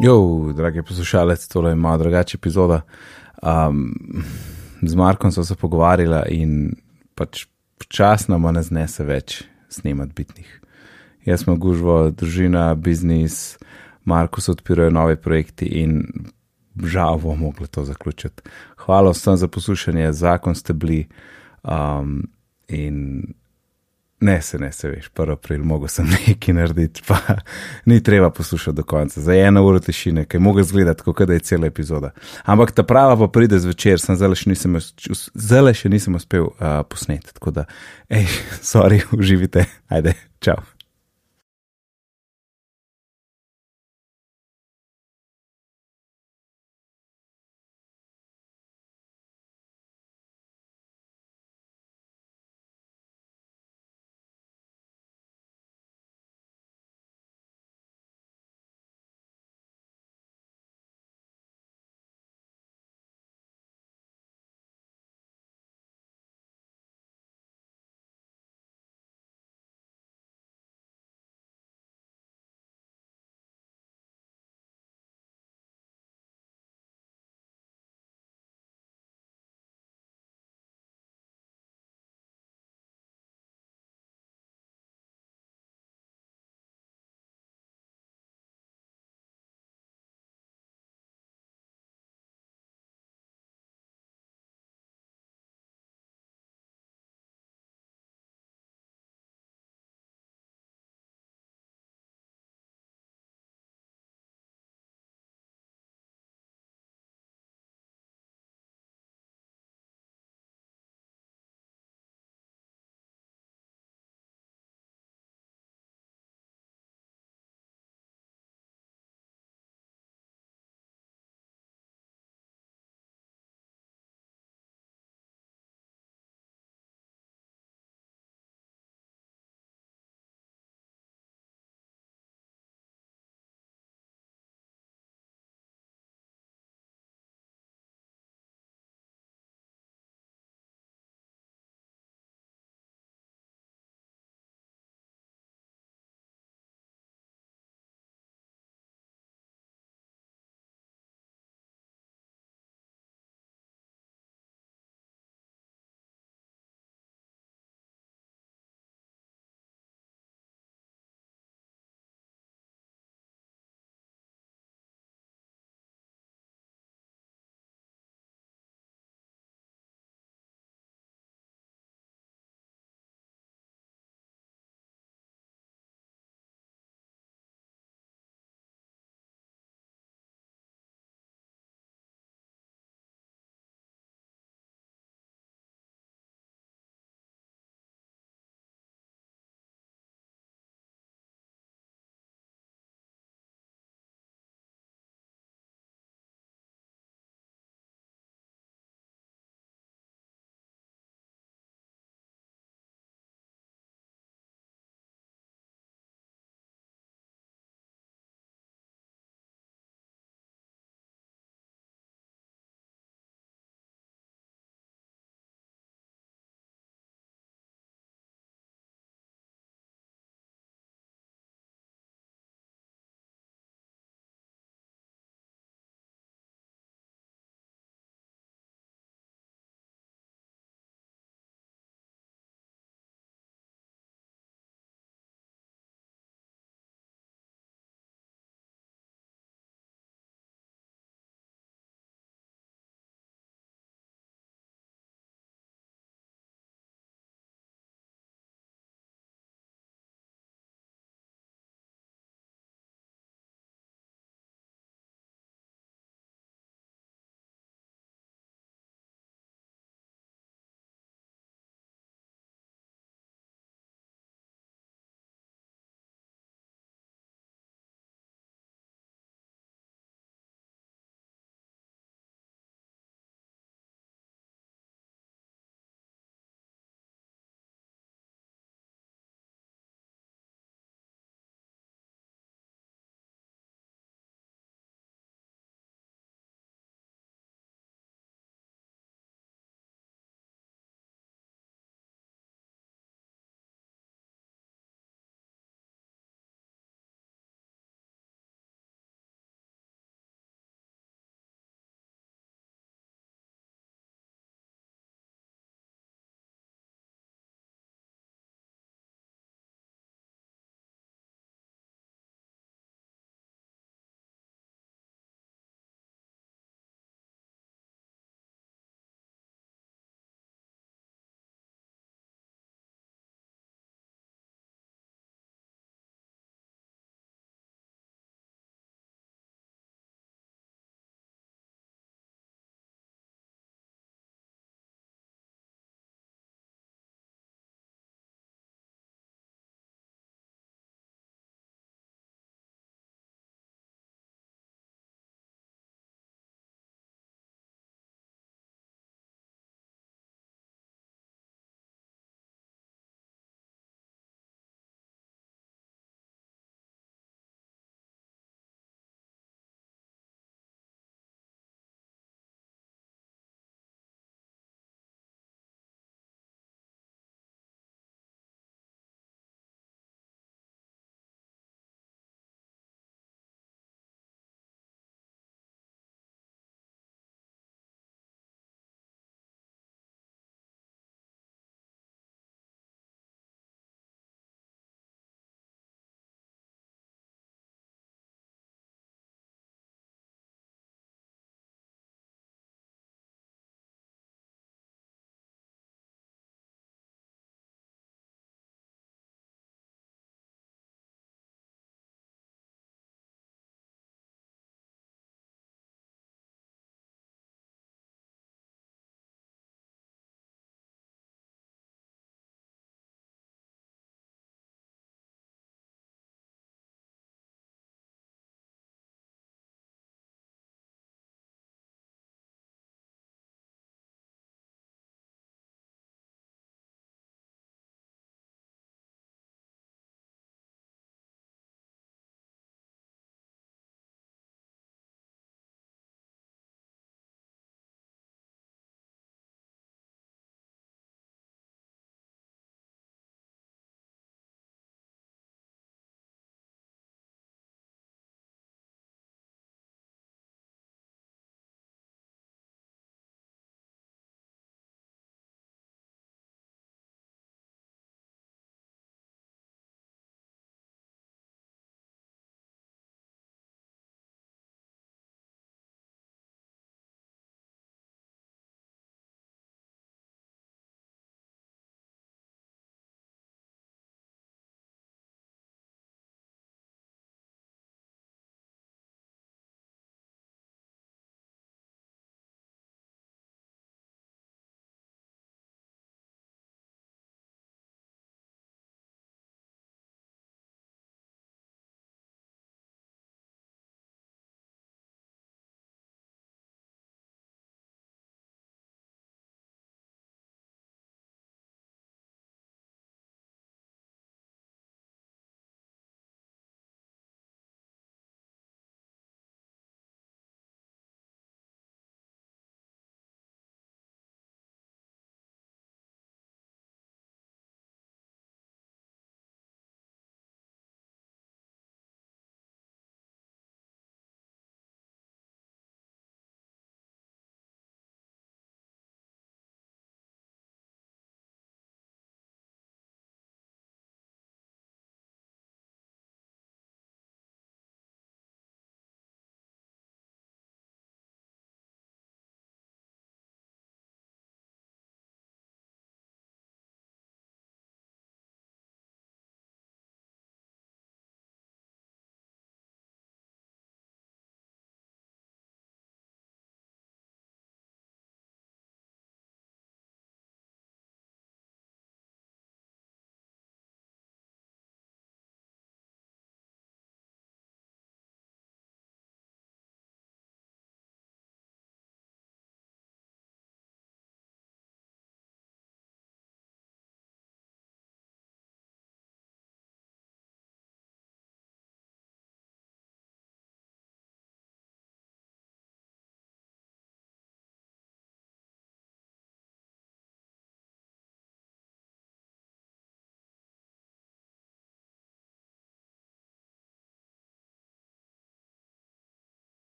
Jo, dragi poslušalec, tole je malo drugačna epizoda. Um, z Markom smo se pogovarjali in pač počasno me ne znese več snemati bitnih. Jaz smo gužvo, družina, biznis, Marko se odpirajo nove projekti in žal bomo mogli to zaključiti. Hvala vsem za poslušanje, zakon ste bili um, in ne se, ne se veš, prvi april, mogo sem nekaj narediti, pa ni treba poslušati do konca, za eno uro tišine, kaj mogo zgledati, kot da je cela epizoda. Ampak ta prava pa pride zvečer, sem zelo še nisem, zelo še nisem uspel uh, posneti, tako da, hej, sorry, uživite, ajde, čau.